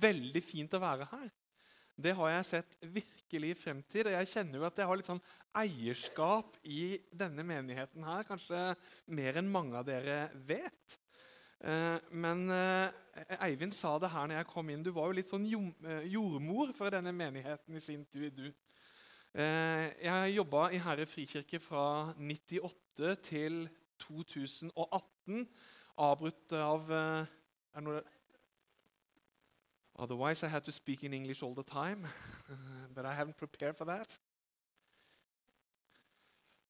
veldig fint å være her. Det har jeg sett virkelig frem til. Og jeg kjenner jo at jeg har litt sånn eierskap i denne menigheten her. Kanskje mer enn mange av dere vet. Eh, men eh, Eivind sa det her når jeg kom inn. Du var jo litt sånn eh, jordmor for denne menigheten i sin tid. du. Jeg jobba i Herre frikirke fra 98 til 2018. Avbrutt av er noe Otherwise, I had to speak in English all the time, but I haven't prepared for that.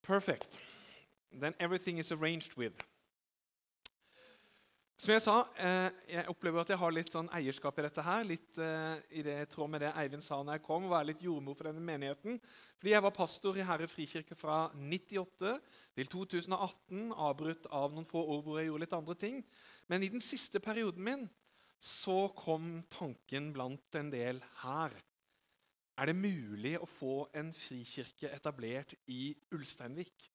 Perfect. Then everything is arranged with. Som jeg sa, eh, jeg opplever at jeg har litt sånn eierskap i dette. her, litt eh, i det tråd med det Eivind sa når jeg kom, og være litt jordmor for denne menigheten. Fordi Jeg var pastor i Herre frikirke fra 98 til 2018, avbrutt av noen få år hvor jeg gjorde litt andre ting. Men i den siste perioden min så kom tanken blant en del her. Er det mulig å få en frikirke etablert i Ulsteinvik?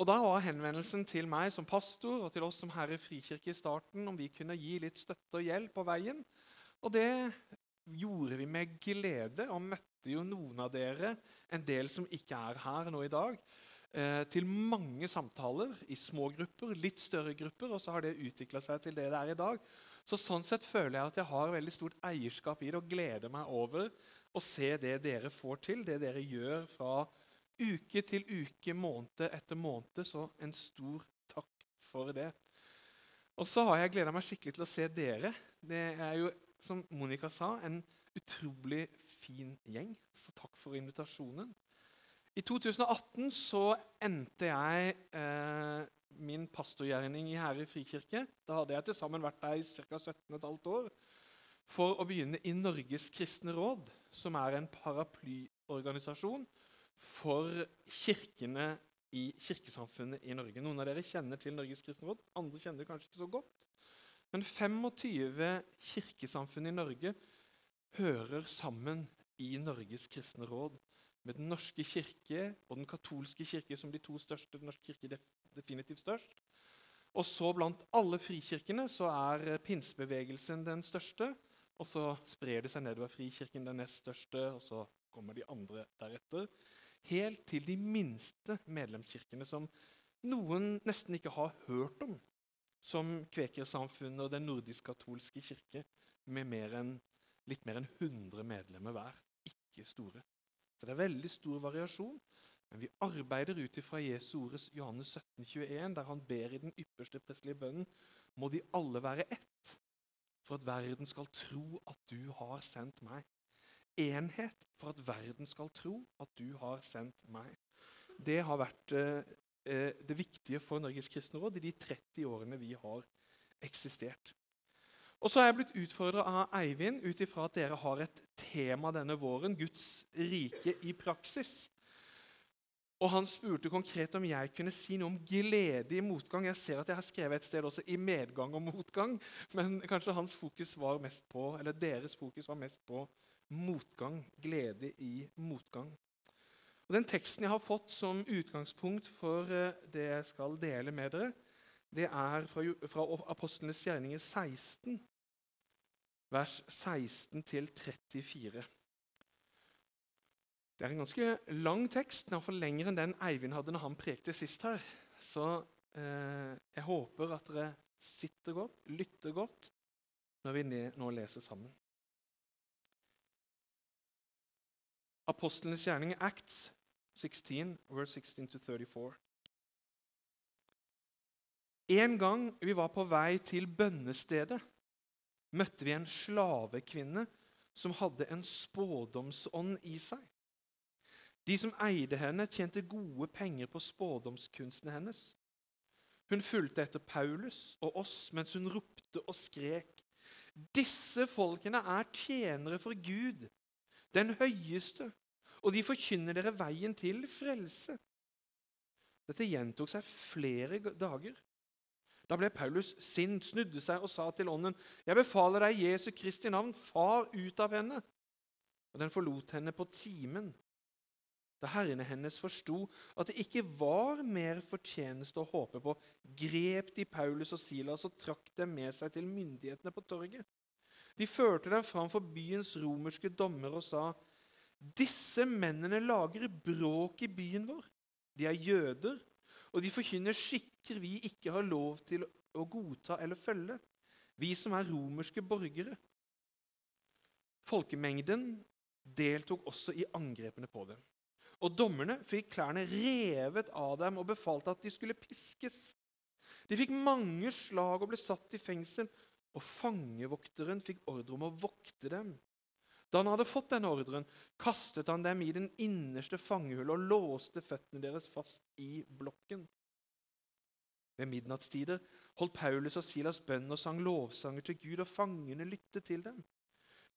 Og Da var henvendelsen til meg som pastor og til oss som Herre frikirke i starten om vi kunne gi litt støtte og hjelp på veien. Og det gjorde vi med glede, og møtte jo noen av dere, en del som ikke er her nå i dag, eh, til mange samtaler i små grupper, litt større grupper, og så har det utvikla seg til det det er i dag. Så Sånn sett føler jeg at jeg har veldig stort eierskap i det og gleder meg over å se det dere får til, det dere gjør fra uke til uke, måned etter måned. Så en stor takk for det. Og så har jeg gleda meg skikkelig til å se dere. Det er jo, som Monica sa, en utrolig fin gjeng. Så takk for invitasjonen. I 2018 så endte jeg eh, min pastorgjerning i Herre frikirke. Da hadde jeg til sammen vært der i ca. 17,5 år. For å begynne i Norges kristne råd, som er en paraplyorganisasjon for kirkene i kirkesamfunnet i Norge. Noen av dere kjenner til Norges kristne råd, andre kjenner det kanskje ikke så godt. Men 25 kirkesamfunn i Norge hører sammen i Norges kristne råd. Med Den norske kirke og Den katolske kirke som de to største. Den norske kirke definitivt størst. Og så Blant alle frikirkene så er pinsebevegelsen den største. Og så sprer det seg nedover frikirken den nest største, og så kommer de andre deretter helt til de minste medlemskirkene, som noen nesten ikke har hørt om, som Kvekersamfunnet og Den nordisk-katolske kirke, med mer enn, litt mer enn 100 medlemmer hver. Ikke store. Så det er veldig stor variasjon. Men vi arbeider ut ifra Jesu ordes Johannes 17, 21, der han ber i den ypperste prestelige bønnen må de alle være ett, for at verden skal tro at du har sendt meg enhet for at verden skal tro at du har sendt meg. Det har vært eh, eh det viktige for Norges kristne råd i de 30 årene vi har eksistert. Og så har jeg blitt utfordra av Eivind ut ifra at dere har et tema denne våren, Guds rike i praksis. Og Han spurte konkret om jeg kunne si noe om glede i motgang. Jeg ser at jeg har skrevet et sted også i medgang og motgang, men kanskje hans fokus var mest på, eller deres fokus var mest på motgang. Glede i motgang. Og Den teksten jeg har fått som utgangspunkt for eh, det jeg skal dele med dere, det er fra, fra Apostlenes gjerninger 16, vers 16 34. Det er en ganske lang tekst, iallfall lenger enn den Eivind hadde når han prekte sist her. Så eh, jeg håper at dere sitter godt, lytter godt, når vi nå leser sammen. Apostlenes gjerning, Acts 16, verse 16-34. En gang vi var på vei til bønnestedet, møtte vi en slavekvinne som hadde en spådomsånd i seg. De som eide henne, tjente gode penger på spådomskunstene hennes. Hun fulgte etter Paulus og oss mens hun ropte og skrek. Disse folkene er tjenere for Gud, den høyeste, og de forkynner dere veien til frelse. Dette gjentok seg flere dager. Da ble Paulus sint, snudde seg og sa til ånden.: Jeg befaler deg Jesu Kristi navn, far ut av henne. Og den forlot henne på timen. Da herrene hennes forsto at det ikke var mer fortjeneste å håpe på, grep de Paulus og Silas og trakk dem med seg til myndighetene på torget. De førte dem fram for byens romerske dommer og sa:" Disse mennene lager bråk i byen vår. De er jøder, og de forkynner skikker vi ikke har lov til å godta eller følge, vi som er romerske borgere. Folkemengden deltok også i angrepene på dem. Og dommerne fikk klærne revet av dem og befalte at de skulle piskes. De fikk mange slag og ble satt i fengsel, og fangevokteren fikk ordre om å vokte dem. Da han hadde fått den ordren, kastet han dem i den innerste fangehullet og låste føttene deres fast i blokken. Ved midnattstider holdt Paulus og Silas bønn og sang lovsanger til Gud, og fangene lyttet til dem.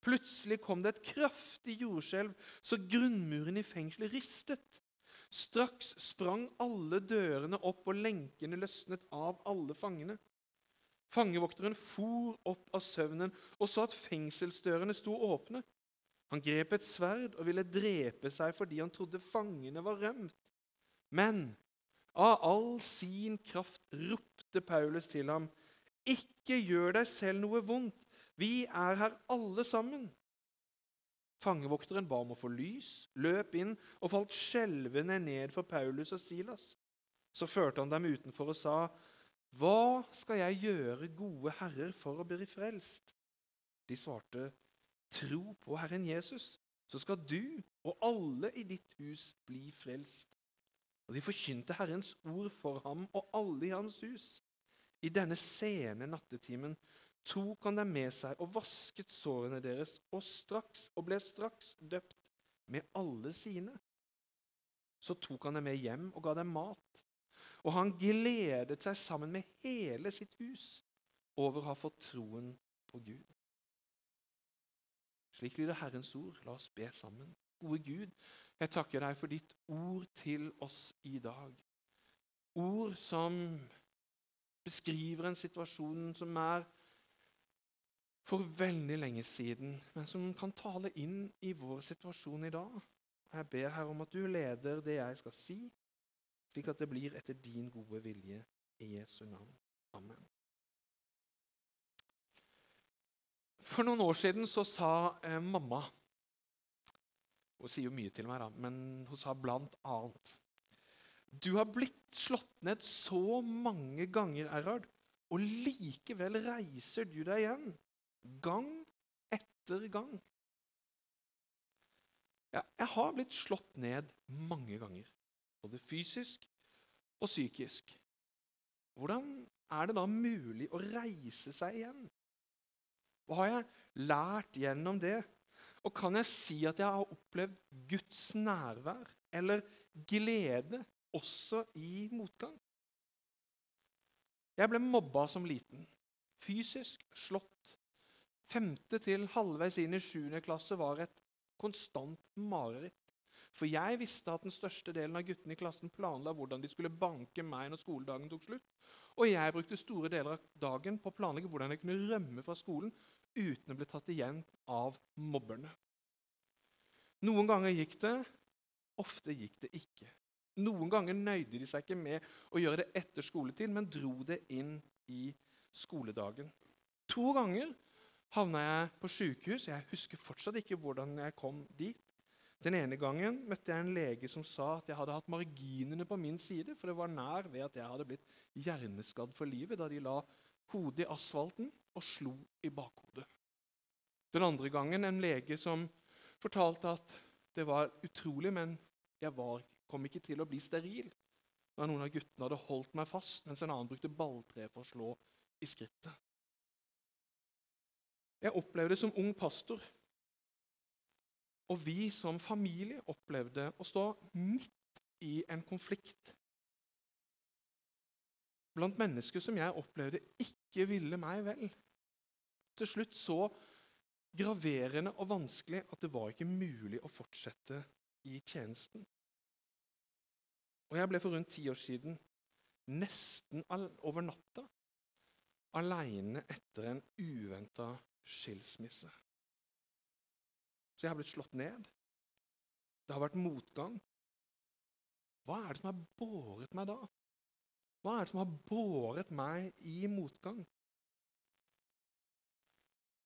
Plutselig kom det et kraftig jordskjelv, så grunnmuren i fengselet ristet. Straks sprang alle dørene opp, og lenkene løsnet av alle fangene. Fangevokteren for opp av søvnen og så at fengselsdørene sto åpne. Han grep et sverd og ville drepe seg fordi han trodde fangene var rømt. Men av all sin kraft ropte Paulus til ham, 'Ikke gjør deg selv noe vondt. Vi er her alle sammen.' Fangevokteren ba om å få lys, løp inn og falt skjelvende ned for Paulus og Silas. Så førte han dem utenfor og sa, 'Hva skal jeg gjøre, gode herrer, for å bli frelst?' De svarte, Tro på Herren Jesus, så skal du og alle i ditt hus bli frelst. Og de forkynte Herrens ord for ham og alle i hans hus. I denne sene nattetimen tok han dem med seg og vasket sårene deres og, straks, og ble straks døpt med alle sine. Så tok han dem med hjem og ga dem mat. Og han gledet seg sammen med hele sitt hus over å ha fått troen på Gud. Slik lyder Herrens ord. La oss be sammen. Gode Gud, jeg takker deg for ditt ord til oss i dag. Ord som beskriver en situasjon som er for veldig lenge siden, men som kan tale inn i vår situasjon i dag. Jeg ber her om at du leder det jeg skal si, slik at det blir etter din gode vilje. I Jesu navn. Amen. For noen år siden så sa eh, mamma Hun sier jo mye til meg, da, men hun sa blant annet Du har blitt slått ned så mange ganger, Erhard, og likevel reiser du deg igjen. Gang etter gang. Ja, jeg har blitt slått ned mange ganger, både fysisk og psykisk. Hvordan er det da mulig å reise seg igjen? Hva har jeg lært gjennom det? Og kan jeg si at jeg har opplevd Guds nærvær eller glede også i motgang? Jeg ble mobba som liten. Fysisk slått. Femte til halvveis inn i sjuende klasse var et konstant mareritt. For jeg visste at den største delen av guttene i klassen planla hvordan de skulle banke meg når skoledagen tok slutt. Og jeg brukte store deler av dagen på å planlegge hvordan jeg kunne rømme fra skolen uten å bli tatt igjen av mobberne. Noen ganger gikk det, ofte gikk det ikke. Noen ganger nøyde de seg ikke med å gjøre det etter skoletid, men dro det inn i skoledagen. To ganger havna jeg på sykehus. Jeg husker fortsatt ikke hvordan jeg kom dit. Den ene gangen møtte jeg en lege som sa at jeg hadde hatt marginene på min side, for det var nær ved at jeg hadde blitt hjerneskadd for livet da de la hodet i asfalten og slo i bakhodet. Den andre gangen en lege som fortalte at det var utrolig, men jeg var, kom ikke til å bli steril. Da noen av guttene hadde holdt meg fast, mens en annen brukte balltre for å slå i skrittet. Jeg opplevde som ung pastor. Og vi som familie opplevde å stå midt i en konflikt blant mennesker som jeg opplevde ikke ville meg vel. Til slutt så graverende og vanskelig at det var ikke mulig å fortsette i tjenesten. Og jeg ble for rundt ti år siden, nesten over natta, aleine etter en uventa skilsmisse. Så jeg har blitt slått ned. Det har vært motgang. Hva er det som har båret meg da? Hva er det som har båret meg i motgang?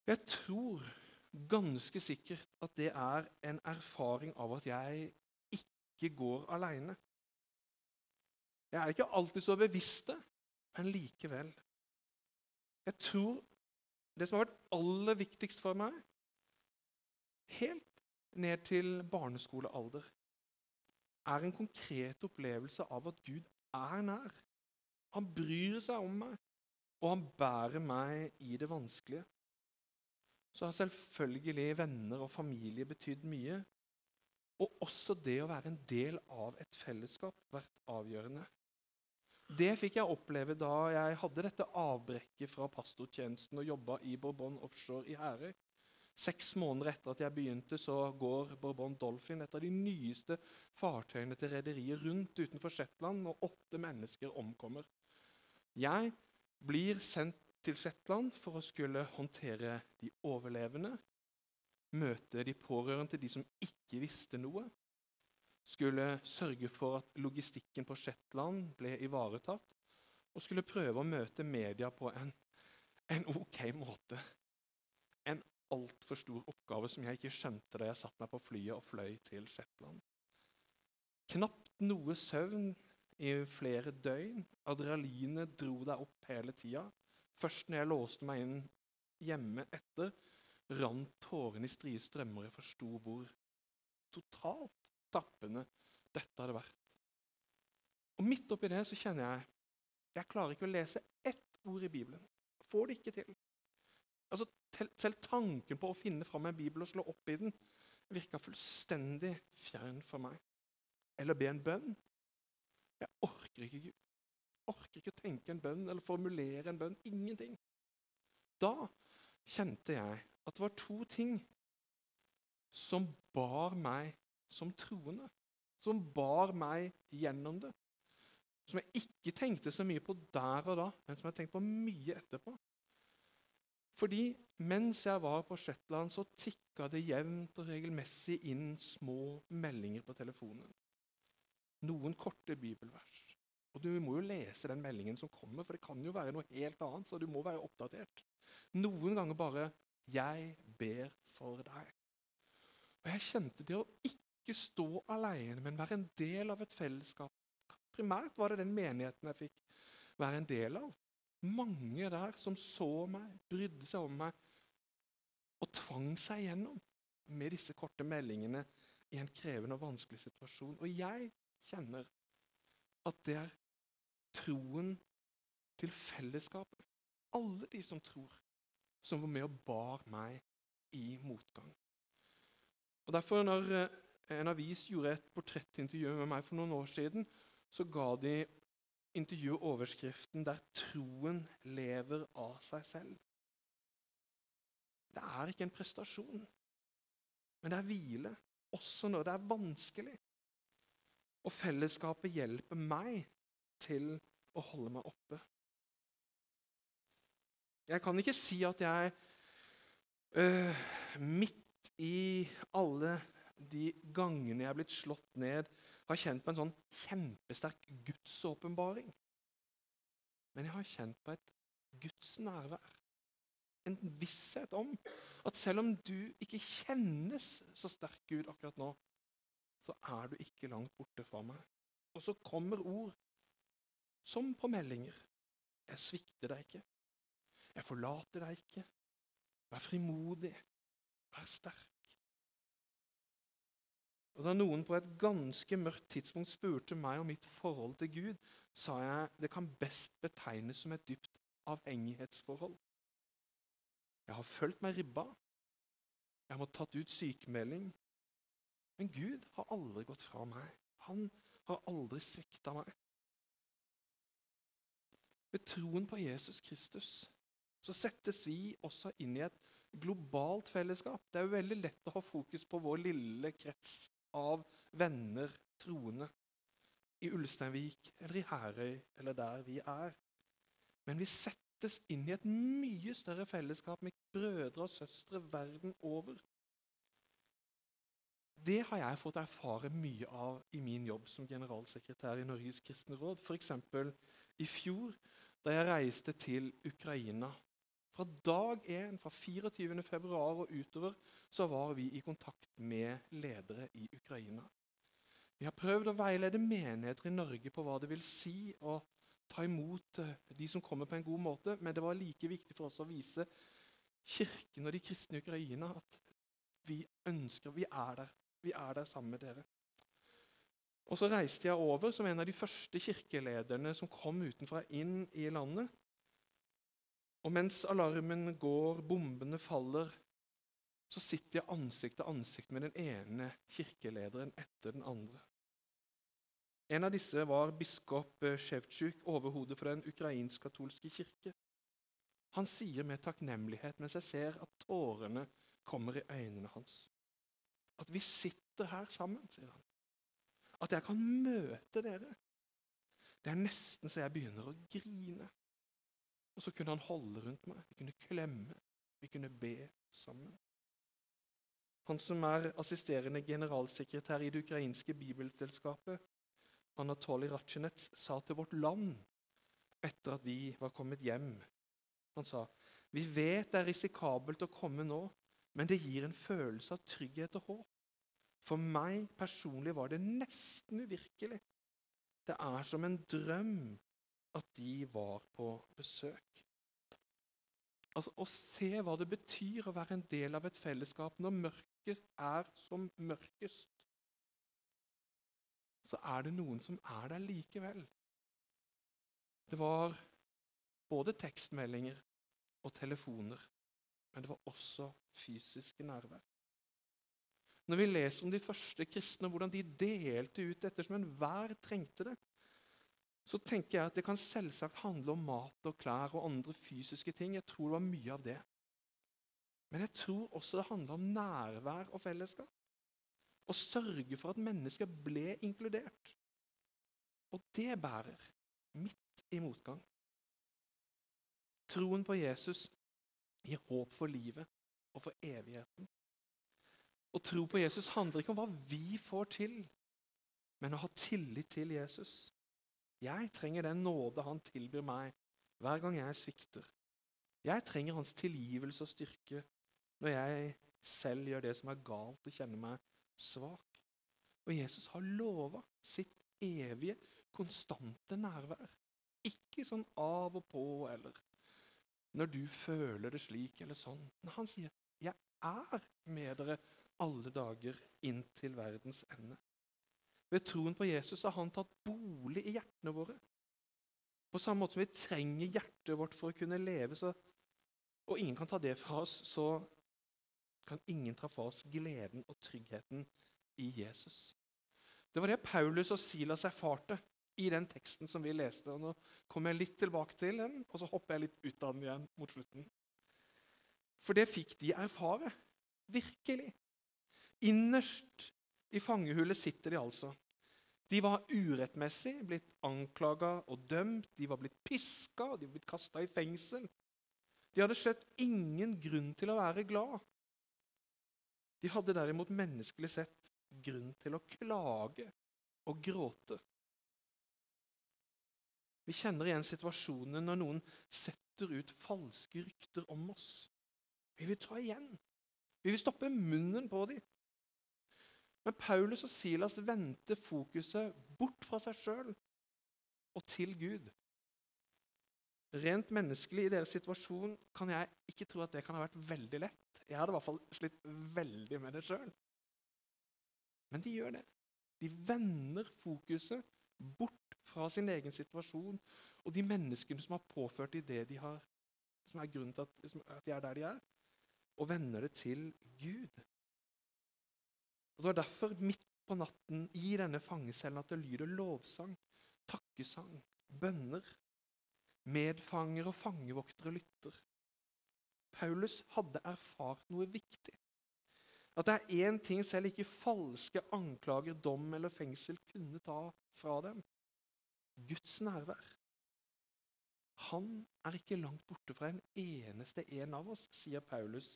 Jeg tror ganske sikkert at det er en erfaring av at jeg ikke går aleine. Jeg er ikke alltid så bevisst det, men likevel. Jeg tror det som har vært aller viktigst for meg, helt ned til barneskolealder, er en konkret opplevelse av at Gud er nær. Han bryr seg om meg, og han bærer meg i det vanskelige. Så har selvfølgelig venner og familie betydd mye. Og også det å være en del av et fellesskap vært avgjørende. Det fikk jeg oppleve da jeg hadde dette avbrekket fra pastortjenesten og jobba i Bourbon offshore i Herøy. Seks måneder etter at jeg begynte, så går Bourbon Dolphin, et av de nyeste fartøyene til rederiet, rundt utenfor Shetland, og åtte mennesker omkommer. Jeg blir sendt til Shetland for å skulle håndtere de overlevende, møte de pårørende til de som ikke visste noe, skulle sørge for at logistikken på Shetland ble ivaretatt, og skulle prøve å møte media på en, en ok måte. Altfor stor oppgave som jeg ikke skjønte da jeg satte meg på flyet og fløy til Shetland. Knapt noe søvn i flere døgn. Adrenalinet dro deg opp hele tida. Først når jeg låste meg inn hjemme etter, rant tårene i strie strømmer. Jeg forsto hvor totalt tappende dette hadde vært. Og Midt oppi det så kjenner jeg jeg klarer ikke å lese ett ord i Bibelen. Får det ikke til. Altså, selv tanken på å finne fram en bibel og slå opp i den virka fullstendig fjern for meg. Eller be en bønn. Jeg orker ikke Gud. Jeg orker ikke å tenke en bønn eller formulere en bønn. Ingenting. Da kjente jeg at det var to ting som bar meg som troende. Som bar meg gjennom det. Som jeg ikke tenkte så mye på der og da, men som jeg tenkte på mye etterpå. Fordi mens jeg var på Shetland, så tikka det jevnt og regelmessig inn små meldinger på telefonen. Noen korte bibelvers. Og du må jo lese den meldingen som kommer, for det kan jo være noe helt annet. så du må være oppdatert. Noen ganger bare 'Jeg ber for deg'. Og Jeg kjente det å ikke stå alene, men være en del av et fellesskap. Primært var det den menigheten jeg fikk være en del av mange der som så meg, brydde seg om meg og tvang seg gjennom med disse korte meldingene i en krevende og vanskelig situasjon. Og jeg kjenner at det er troen til fellesskapet, alle de som tror, som var med og bar meg i motgang. Og Derfor, når eh, en avis gjorde et portrettintervju med meg for noen år siden, så ga de intervjuet overskriften 'Der troen lever av seg selv'. Det er ikke en prestasjon, men det er hvile, også når det er vanskelig. Og fellesskapet hjelper meg til å holde meg oppe. Jeg kan ikke si at jeg øh, midt i alle de gangene jeg er blitt slått ned, har kjent på en sånn kjempesterk gudsåpenbaring. Men jeg har kjent på et Guds nærvær. En visshet om at selv om du ikke kjennes så sterk Gud akkurat nå, så er du ikke langt borte fra meg. Og så kommer ord som på meldinger. Jeg svikter deg ikke. Jeg forlater deg ikke. Vær frimodig. Vær sterk. Og Da noen på et ganske mørkt tidspunkt spurte meg om mitt forhold til Gud, sa jeg det kan best betegnes som et dypt avhengighetsforhold. Jeg har følt meg ribba. Jeg har tatt ut sykemelding. Men Gud har aldri gått fra meg. Han har aldri svikta meg. Ved troen på Jesus Kristus så settes vi også inn i et globalt fellesskap. Det er jo veldig lett å ha fokus på vår lille krets av venner, troende, i Ulsteinvik eller i Herøy eller der vi er. Men vi settes inn i et mye større fellesskap med brødre og søstre verden over. Det har jeg fått erfare mye av i min jobb som generalsekretær i Norges kristne råd. F.eks. i fjor, da jeg reiste til Ukraina Fra dag én, fra 24. februar og utover, så var vi i kontakt med ledere i Ukraina. Vi har prøvd å veilede menigheter i Norge på hva det vil si å ta imot eh, de som kommer, på en god måte, men det var like viktig for oss å vise Kirken og de kristne i Ukraina at vi ønsker, vi er der. Vi er der sammen med dere. Og Så reiste jeg over som en av de første kirkelederne som kom utenfra inn i landet. Og mens alarmen går, bombene faller, så sitter jeg ansikt til ansikt med den ene kirkelederen etter den andre. En av disse var biskop Sjevtsjuk, overhodet for den ukrainsk-katolske kirke. Han sier med takknemlighet mens jeg ser at tårene kommer i øynene hans. At vi sitter her sammen, sier han. At jeg kan møte dere. Det er nesten så jeg begynner å grine. Og så kunne han holde rundt meg, vi kunne klemme, vi kunne be sammen. Han som er assisterende generalsekretær i det ukrainske bibelselskapet, Anatoly Ratsjenets, sa til Vårt Land etter at vi var kommet hjem Han sa vi vet det er risikabelt å komme nå, men det gir en følelse av trygghet og håp. For meg personlig var det nesten uvirkelig. Det er som en drøm at de var på besøk. Altså, Å se hva det betyr å være en del av et fellesskap når mørket er som mørkest, så er det noen som er der likevel. Det var både tekstmeldinger og telefoner, men det var også fysiske nærvær. Når vi leser om de første kristne, hvordan de delte ut ettersom enhver trengte det, så tenker jeg at det kan selvsagt handle om mat og klær og andre fysiske ting. Jeg tror det var mye av det. Men jeg tror også det handler om nærvær og fellesskap. Å sørge for at mennesker ble inkludert. Og det bærer, midt i motgang. Troen på Jesus gir håp for livet og for evigheten. Å tro på Jesus handler ikke om hva vi får til, men å ha tillit til Jesus. Jeg trenger den nåde han tilbyr meg hver gang jeg svikter. Jeg trenger hans tilgivelse og styrke når jeg selv gjør det som er galt og kjenner meg svak. Og Jesus har lova sitt evige, konstante nærvær. Ikke sånn av og på eller når du føler det slik eller sånn. Men han sier 'Jeg er med dere alle dager inn til verdens ende. Ved troen på Jesus har han tatt bolig i hjertene våre. På samme måte som vi trenger hjertet vårt for å kunne leve, så, og ingen kan ta det fra oss, så kan ingen ta fra oss gleden og tryggheten i Jesus. Det var det Paulus og Silas erfarte i den teksten som vi leste. og Nå kommer jeg litt tilbake til den, og så hopper jeg litt ut av den igjen mot slutten. For det fikk de erfare. Virkelig. Innerst i fangehullet sitter de altså. De var urettmessig blitt anklaga og dømt, de var blitt piska, de var blitt kasta i fengsel. De hadde slett ingen grunn til å være glad. De hadde derimot menneskelig sett grunn til å klage og gråte. Vi kjenner igjen situasjonen når noen setter ut falske rykter om oss. Vi vil ta igjen. Vi vil stoppe munnen på dem. Men Paulus og Silas vendte fokuset bort fra seg sjøl og til Gud. Rent menneskelig i deres situasjon kan jeg ikke tro at det kan ha vært veldig lett. Jeg hadde i hvert fall slitt veldig med det sjøl. Men de gjør det. De vender fokuset bort fra sin egen situasjon og de menneskene som har påført dem det de har, som er grunnen til at, at de er der de er, og vender det til Gud. Og Det var derfor midt på natten i denne fangecellen at det lyder lovsang, takkesang, bønner. Medfanger og fangevoktere lytter. Paulus hadde erfart noe viktig. At det er én ting selv ikke falske anklager, dom eller fengsel kunne ta fra dem. Guds nærvær. Han er ikke langt borte fra en eneste en av oss, sier Paulus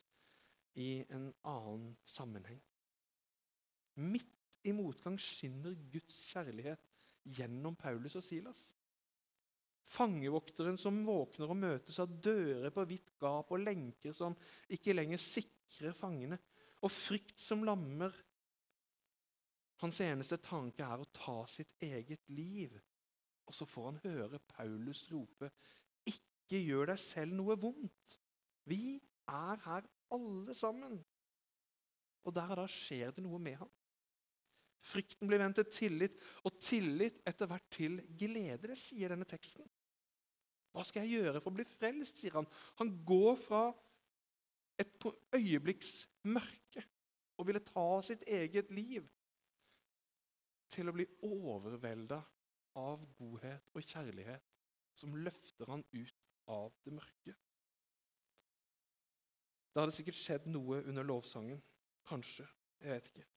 i en annen sammenheng. Midt i motgang skinner Guds kjærlighet gjennom Paulus og Silas. Fangevokteren som våkner og møtes av dører på vidt gap og lenker som ikke lenger sikrer fangene, og frykt som lammer. Hans eneste tanke er å ta sitt eget liv. Og så får han høre Paulus rope, 'Ikke gjør deg selv noe vondt. Vi er her alle sammen.' Og der og da skjer det noe med ham. Frykten blir vendt til tillit, og tillit etter hvert til glede. Sier denne teksten. Hva skal jeg gjøre for å bli frelst, sier han. Han går fra et øyeblikks mørke og ville ta sitt eget liv, til å bli overvelda av godhet og kjærlighet som løfter han ut av det mørke. Det hadde sikkert skjedd noe under lovsangen. Kanskje. Jeg vet ikke.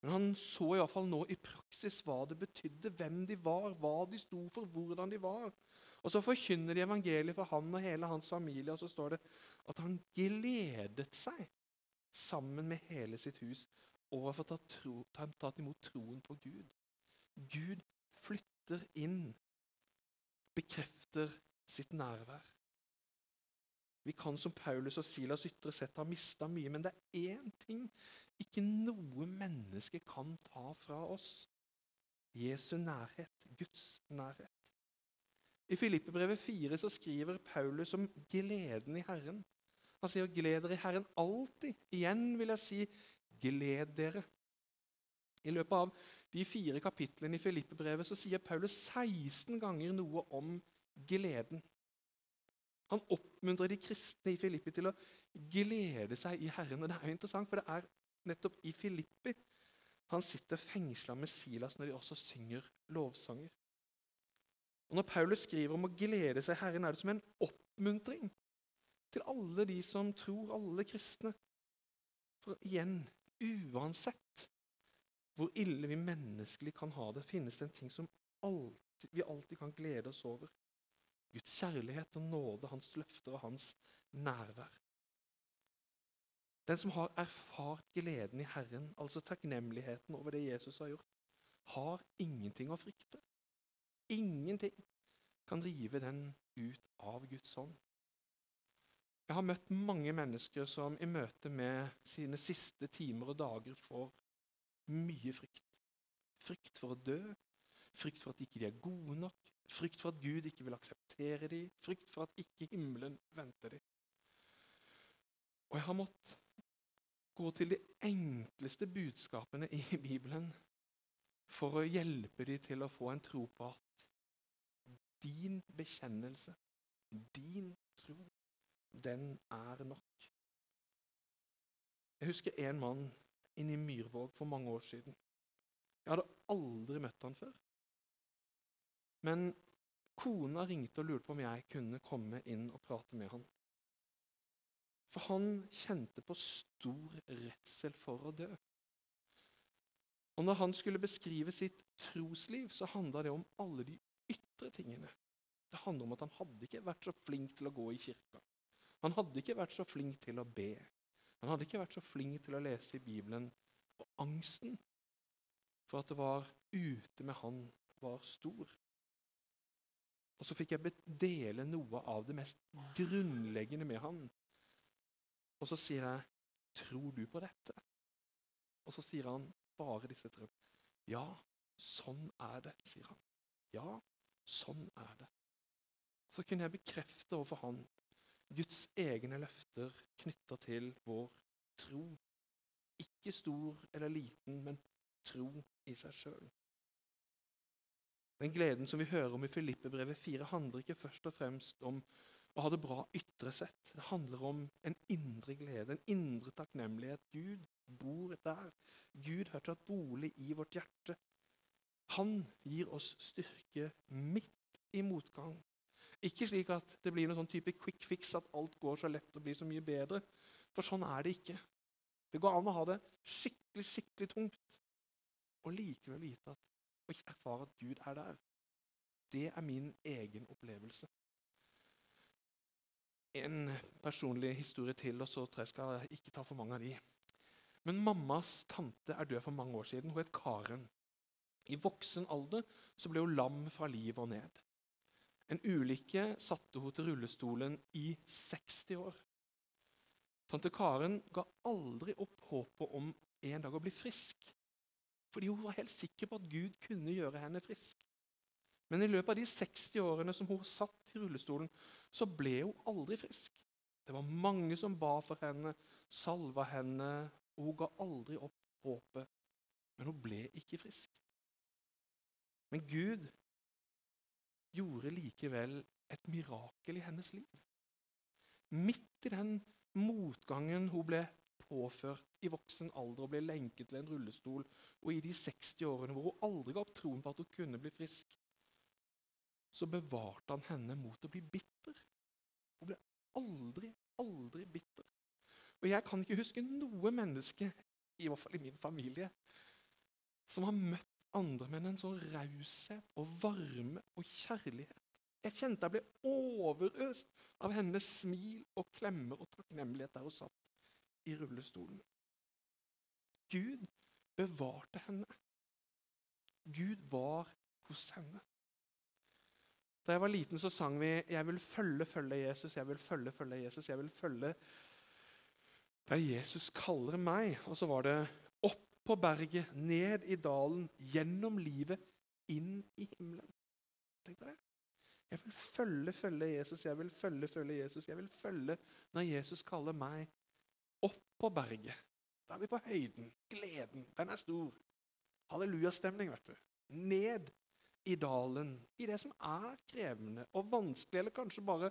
Men han så i fall nå i praksis hva det betydde, hvem de var, hva de sto for, hvordan de var. Og Så forkynner de evangeliet for han og hele hans familie, og så står det at han gledet seg sammen med hele sitt hus over å ha tatt imot troen på Gud. Gud flytter inn, bekrefter sitt nærvær. Vi kan som Paulus og Silas ytre sett ha mista mye, men det er én ting ikke noe menneske kan ta fra oss. Jesu nærhet, Guds nærhet. I Filippebrevet 4 så skriver Paulus om gleden i Herren. Han sier 'gled dere i Herren alltid'. Igjen vil jeg si 'gled dere'. I løpet av de fire kapitlene i Filippebrevet så sier Paulus 16 ganger noe om gleden. Han oppmuntrer de kristne i Filippi til å glede seg i Herren. Og Det er jo interessant, for det er nettopp i Filippi han sitter fengsla med Silas når de også synger lovsanger. Og Når Paulus skriver om å glede seg Herren, er det som en oppmuntring til alle de som tror, alle kristne. For igjen, uansett hvor ille vi menneskelig kan ha det, finnes det en ting som alltid, vi alltid kan glede oss over. Guds kjærlighet og nåde, hans løfter og hans nærvær. Den som har erfart gleden i Herren, altså takknemligheten over det Jesus har gjort, har ingenting å frykte. Ingenting kan rive den ut av Guds hånd. Jeg har møtt mange mennesker som i møte med sine siste timer og dager får mye frykt. Frykt for å dø, frykt for at ikke de er gode nok, frykt for at Gud ikke vil akseptere dem, frykt for at ikke himmelen venter dem. Og jeg har måttet gå til de enkleste budskapene i Bibelen for å hjelpe dem til å få en tro på at din bekjennelse, din tro, den er nok. Jeg husker en mann inne i Myrvåg for mange år siden. Jeg hadde aldri møtt han før. Men kona ringte og lurte på om jeg kunne komme inn og prate med han. For han kjente på stor redsel for å dø. Og når han skulle beskrive sitt trosliv, så handla det om alle de ytre tingene. Det handler om at han hadde ikke vært så flink til å gå i kirka. Han hadde ikke vært så flink til å be. Han hadde ikke vært så flink til å lese i Bibelen. Og angsten for at det var ute med han, var stor. Og så fikk jeg dele noe av det mest grunnleggende med han. Og så sier jeg, 'Tror du på dette?' Og så sier han bare disse tre. 'Ja, sånn er det', sier han. 'Ja, sånn er det'. Så kunne jeg bekrefte overfor han Guds egne løfter knytta til vår tro. Ikke stor eller liten, men tro i seg sjøl. Den gleden som vi hører om i Filippebrevet 4, handler ikke først og fremst om å ha det bra ytre sett. Det handler om en indre glede, en indre takknemlighet. Gud bor der. Gud har tatt bolig i vårt hjerte. Han gir oss styrke midt i motgang. Ikke slik at det blir noen sånn type quick fix, at alt går så lett og blir så mye bedre. For sånn er det ikke. Det går an å ha det skikkelig, skikkelig tungt og likevel vite at, og erfare at Gud er der. Det er min egen opplevelse. En personlig historie til, og så tror jeg skal ikke ta for mange av de. Men mammas tante er død for mange år siden. Hun het Karen. I voksen alder så ble hun lam fra livet og ned. En ulykke satte hun til rullestolen i 60 år. Tante Karen ga aldri opp håpet om en dag å bli frisk. Fordi hun var helt sikker på at Gud kunne gjøre henne frisk. Men i løpet av de 60 årene som hun satt i rullestolen, så ble hun aldri frisk. Det var mange som ba for henne, salva henne, og hun ga aldri opp håpet. Men hun ble ikke frisk. Men Gud gjorde likevel et mirakel i hennes liv. Midt i den motgangen hun ble påført i voksen alder og ble lenket til en rullestol, og i de 60 årene hvor hun aldri ga opp troen på at hun kunne bli frisk, så bevarte han henne mot å bli bitter. Hun ble aldri, aldri bitter. Og jeg kan ikke huske noe menneske, i hvert fall i min familie, som har møtt andre med en sånn raushet og varme og kjærlighet. Jeg kjente jeg ble overøst av hennes smil og klemmer og takknemlighet der hun satt i rullestolen. Gud bevarte henne. Gud var hos henne. Da jeg var liten, så sang vi 'Jeg vil følge, følge Jesus', 'Jeg vil følge, følge Jesus', 'Jeg vil følge der Jesus kaller meg'. Og så var det opp på berget, ned i dalen, gjennom livet, inn i himmelen. Tenk på det. Jeg vil følge, følge Jesus, jeg vil følge, følge Jesus. Jeg vil følge når Jesus kaller meg opp på berget. Da er vi på høyden. Gleden, den er stor. Hallelujastemning, vet du. Ned i dalen, i det som er krevende og vanskelig, eller kanskje bare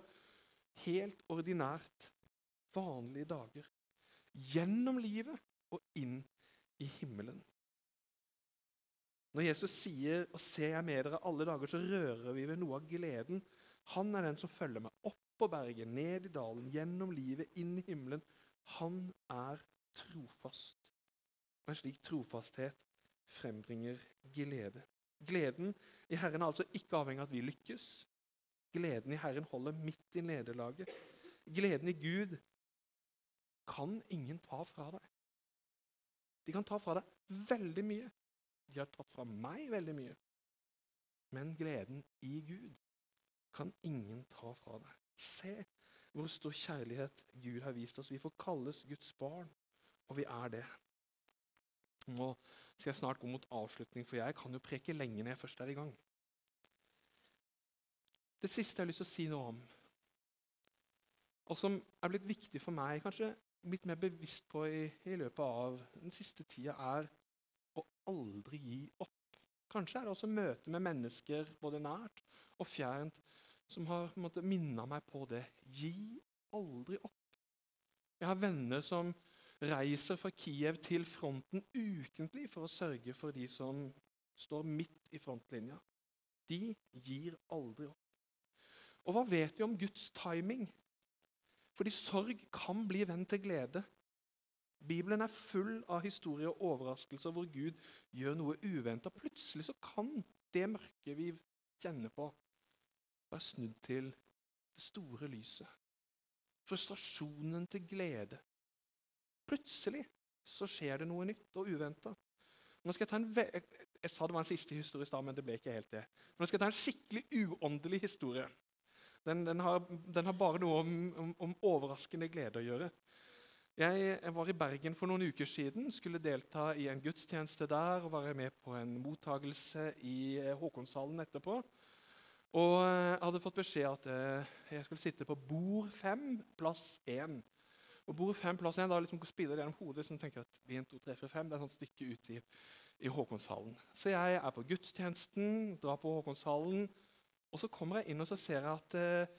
helt ordinært, vanlige dager. Gjennom livet og inn i himmelen. Når Jesus sier 'og ser jeg med dere alle dager', så rører vi ved noe av gleden. Han er den som følger meg opp på berget, ned i dalen, gjennom livet, inn i himmelen. Han er trofast. Og en slik trofasthet frembringer glede. Gleden i Herren er altså ikke avhengig av at vi lykkes. Gleden i Herren holder midt i nederlaget. Gleden i Gud kan ingen ta fra deg. De kan ta fra deg veldig mye. De har tatt fra meg veldig mye. Men gleden i Gud kan ingen ta fra deg. Se hvor stor kjærlighet Gud har vist oss. Vi får kalles Guds barn, og vi er det. Nå skal jeg snart gå mot avslutning, for jeg kan jo preke lenge når jeg først er i gang. Det siste jeg har lyst til å si noe om, og som er blitt viktig for meg, kanskje blitt mer bevisst på i, i, løpet av den siste tida, er å aldri gi opp. Kanskje er det også møte med mennesker både nært og fjernt som har minna meg på det. Gi aldri opp. Jeg har venner som reiser fra Kiev til fronten ukentlig for å sørge for de som står midt i frontlinja. De gir aldri opp. Og hva vet vi om Guds timing? Fordi sorg kan bli venn til glede. Bibelen er full av historier og overraskelser hvor Gud gjør noe uventa. Plutselig så kan det mørket vi kjenner på, være snudd til det store lyset. Frustrasjonen til glede. Plutselig så skjer det noe nytt og uventa. Jeg, jeg, sa det var en siste historie i stad, men det ble ikke helt det. Nå skal jeg ta en skikkelig uåndelig historie. Den, den, har, den har, bare noe om, om, om, overraskende glede å gjøre. Jeg, jeg, var i Bergen for noen uker siden, skulle delta i en gudstjeneste der og være med på en mottagelse i eh, Håkonshallen etterpå. Og jeg eh, hadde fått beskjed at eh, jeg skulle sitte på bord fem, plass én. Og bord fem, plass igjen, da liksom spiller gjennom hodet som tenker at 1, 2, 3, 4, 5, det er et sånt stykke ut i, i Håkonshallen. Så jeg er på gudstjenesten, drar på Håkonshallen og Så kommer jeg inn og så ser jeg at eh,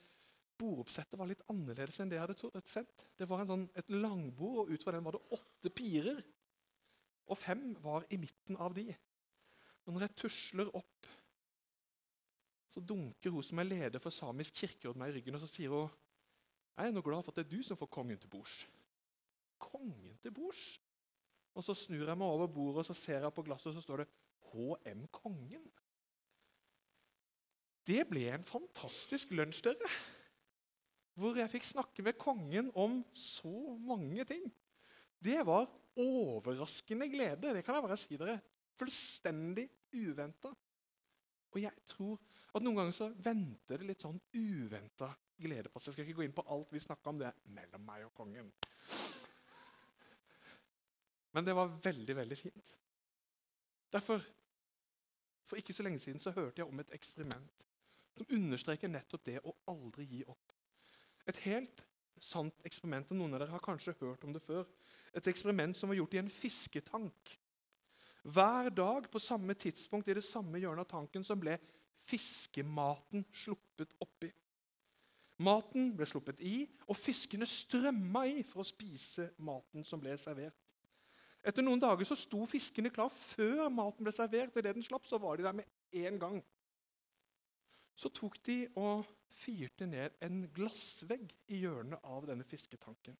bordoppsettet var litt annerledes enn det jeg hadde sett. Det var sånn, et langbord, og ut fra den var det åtte pirer. Og fem var i midten av de. Og når jeg tusler opp, så dunker hun som er leder for samisk kirkeråd meg i ryggen, og så sier hun jeg er nå glad for at det er du som får kongen til bords. Kongen til bords? Og så snur jeg meg over bordet og så ser jeg på glasset, og så står det HM Kongen. Det ble en fantastisk lunsj, dere. Hvor jeg fikk snakke med kongen om så mange ting. Det var overraskende glede. Det kan jeg bare si dere. Fullstendig uventa. Og jeg tror At noen ganger så venter det litt sånn uventa glede på oss. Jeg skal ikke gå inn på alt vi snakka om det mellom meg og kongen. Men det var veldig, veldig fint. Derfor, For ikke så lenge siden så hørte jeg om et eksperiment som understreker nettopp det å aldri gi opp. Et helt sant eksperiment, og noen av dere har kanskje hørt om det før. Et eksperiment som var gjort i en fisketank. Hver dag på samme tidspunkt i det samme hjørnet av tanken som ble fiskematen sluppet oppi. Maten ble sluppet i, og fiskene strømma i for å spise maten som ble servert. Etter noen dager så sto fiskene klar før maten ble servert. og det den slapp, så var de der med en gang. Så tok de og fyrte ned en glassvegg i hjørnet av denne fisketanken.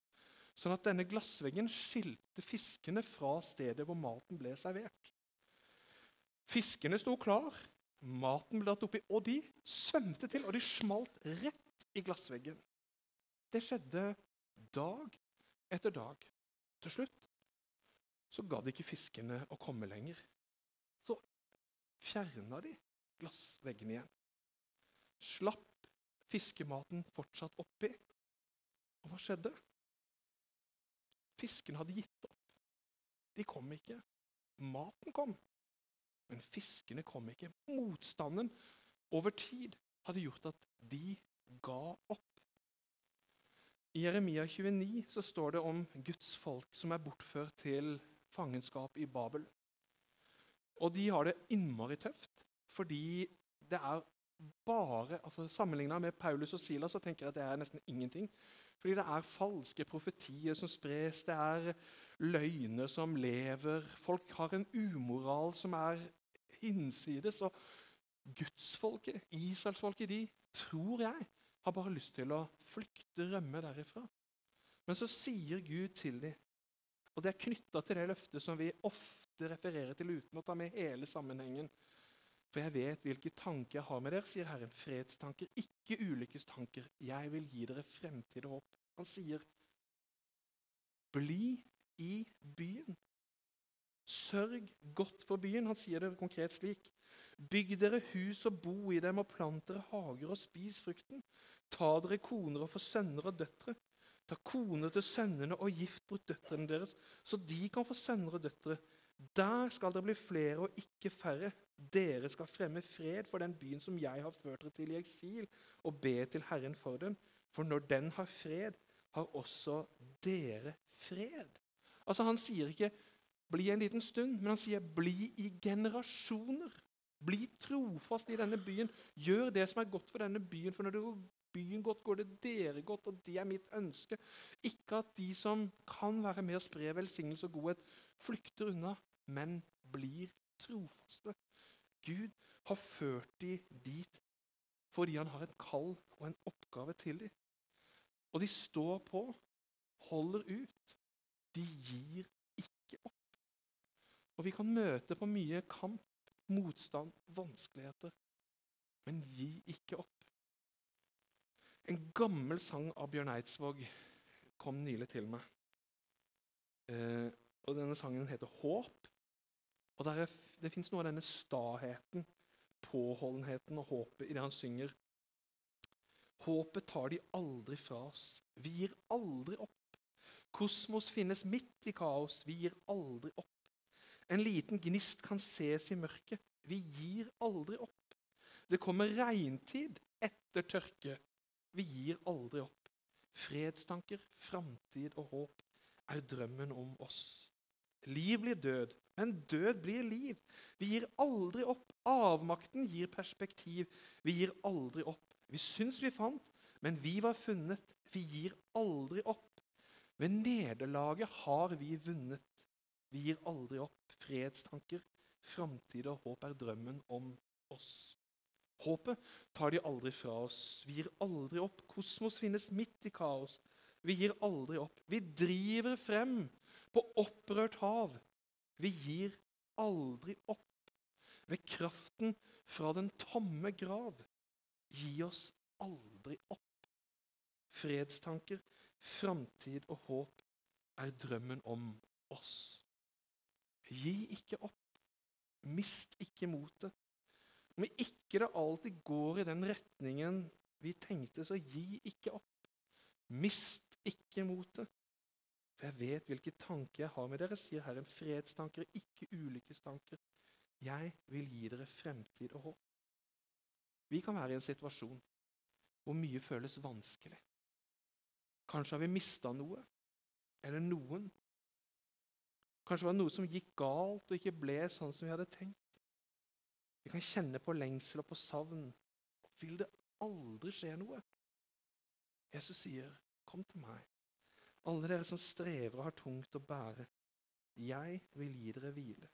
Sånn at denne glassveggen skilte fiskene fra stedet hvor maten ble servert. Fiskene sto klar, maten ble lagt oppi, og de svømte til, og de smalt rett i glassveggen. Det skjedde dag etter dag. Til slutt så ga det ikke fiskene å komme lenger. Så fjerna de glassveggen igjen. Slapp fiskematen fortsatt oppi. Og hva skjedde? Fiskene hadde gitt opp. De kom ikke. Maten kom, men fiskene kom ikke. Motstanden over tid hadde gjort at de ga opp. I Jeremia 29 så står det om Guds folk som er bortført til fangenskap i Babel. Og de har det innmari tøft, fordi det er bare altså Sammenligna med Paulus og Silas så tenker jeg at det er nesten ingenting. Fordi det er falske profetier som spres, det er løgner som lever. Folk har en umoral som er hinsides. Og gudsfolket, israelsfolket, de tror jeg har bare lyst til å flykte, rømme derifra. Men så sier Gud til dem, og det er knytta til det løftet som vi ofte refererer til uten å ta med hele sammenhengen. For jeg vet hvilke tanker jeg har med dere, sier Herren. Fredstanker, ikke ulykkestanker. Jeg vil gi dere fremtid og håp. Han sier, bli i byen. Sørg godt for byen. Han sier det konkret slik. Bygg dere hus og bo i dem, og plant dere hager og spis frukten. Ta dere koner og få sønner og døtre. Ta koner til sønnene og gift bort døtrene deres, så de kan få sønner og døtre. Der skal dere bli flere og ikke færre. Dere skal fremme fred for den byen som jeg har ført dere til i eksil, og be til Herren for den. For når den har fred, har også dere fred. Altså Han sier ikke 'bli en liten stund', men han sier 'bli i generasjoner'. Bli trofast i denne byen. Gjør det som er godt for denne byen. For når det går byen godt, går det dere godt, og det er mitt ønske. Ikke at de som kan være med og spre velsignelse og godhet, flykter unna, men blir trofaste. Gud har ført dem dit fordi han har et kall og en oppgave til dem. Og de står på, holder ut. De gir ikke opp. Og vi kan møte på mye kamp, motstand, vanskeligheter. Men gi ikke opp. En gammel sang av Bjørn Eidsvåg kom nylig til meg. Eh, og Denne sangen heter 'Håp'. Og der er, Det fins noe av denne staheten, påholdenheten og håpet i det han synger. Håpet tar de aldri fra oss. Vi gir aldri opp. Kosmos finnes midt i kaos. Vi gir aldri opp. En liten gnist kan ses i mørket. Vi gir aldri opp. Det kommer regntid etter tørke. Vi gir aldri opp. Fredstanker, framtid og håp er drømmen om oss. Liv blir død, men død blir liv. Vi gir aldri opp. Avmakten gir perspektiv. Vi gir aldri opp. Vi syns vi fant, men vi var funnet. Vi gir aldri opp. Ved nederlaget har vi vunnet. Vi gir aldri opp. Fredstanker, framtid og håp er drømmen om oss. Håpet tar de aldri fra oss. Vi gir aldri opp. Kosmos finnes midt i kaos. Vi gir aldri opp. Vi driver frem på opprørt hav. Vi gir aldri opp. Ved kraften fra den tomme grav. Gi oss aldri opp. Fredstanker, framtid og håp er drømmen om oss. Gi ikke opp. Mist ikke motet. Om ikke det alltid går i den retningen vi tenkte, så gi ikke opp. Mist ikke motet. For jeg vet hvilke tanker jeg har med dere, sier Herren. Fredstanker, ikke ulykkestanker. Jeg vil gi dere fremtid og håp. Vi kan være i en situasjon hvor mye føles vanskelig. Kanskje har vi mista noe, eller noen. Kanskje var det noe som gikk galt og ikke ble sånn som vi hadde tenkt. Vi kan kjenne på lengsel og på savn. Vil det aldri skje noe? Jesus sier, 'Kom til meg, alle dere som strever og har tungt å bære. Jeg vil gi dere hvile.'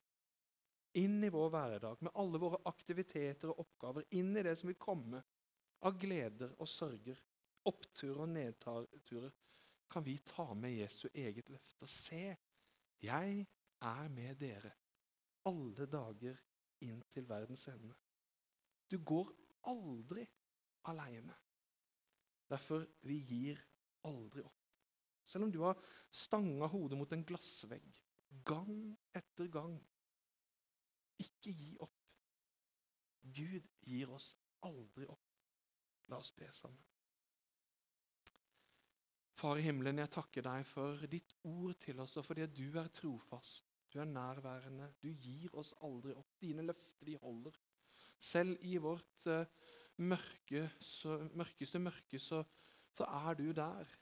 Inn i vår hverdag med alle våre aktiviteter og oppgaver, inn i det som vil komme av gleder og sørger, oppturer og nedturer, kan vi ta med Jesu eget løfte og se jeg er med dere alle dager inn til verdens ende. Du går aldri aleine. Derfor vi gir aldri opp. Selv om du har stanga hodet mot en glassvegg gang etter gang. Ikke gi opp. Gud gir oss aldri opp. La oss be sammen. Far i himmelen, jeg takker deg for ditt ord til oss, og fordi du er trofast. Du er nærværende. Du gir oss aldri opp. Dine løfter, de holder. Selv i vårt uh, mørke, så, mørkeste mørke, så, så er du der.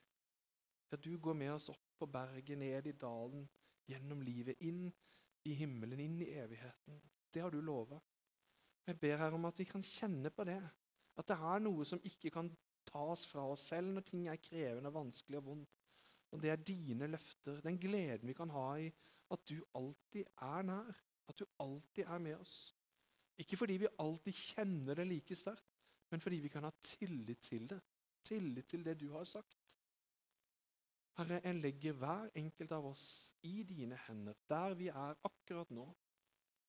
Ja, du går med oss opp på berget, ned i dalen, gjennom livet, inn i himmelen, inn i evigheten. Det har du lova. Jeg ber her om at vi kan kjenne på det. At det er noe som ikke kan tas fra oss selv når ting er krevende, vanskelig og vondt. Og det er dine løfter, den gleden vi kan ha i at du alltid er nær. At du alltid er med oss. Ikke fordi vi alltid kjenner det like sterkt, men fordi vi kan ha tillit til det. Tillit til det du har sagt. Herre, jeg legger hver enkelt av oss i dine hender, der vi er akkurat nå.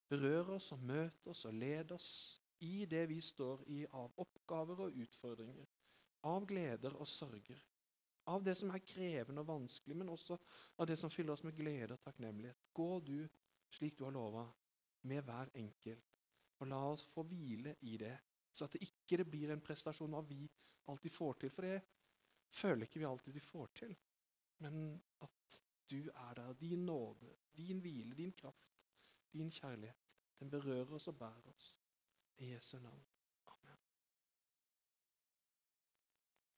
Berør oss og møt oss og led oss i det vi står i av oppgaver og utfordringer, av gleder og sorger, av det som er krevende og vanskelig, men også av det som fyller oss med glede og takknemlighet. Gå du slik du har lova, med hver enkelt, og la oss få hvile i det, så at det ikke blir en prestasjon hva vi alltid får til, for det føler ikke vi alltid vi får til men at du er der. Din nåde, din hvile, din kraft, din kjærlighet. Den berører oss og bærer oss. I Jesu navn.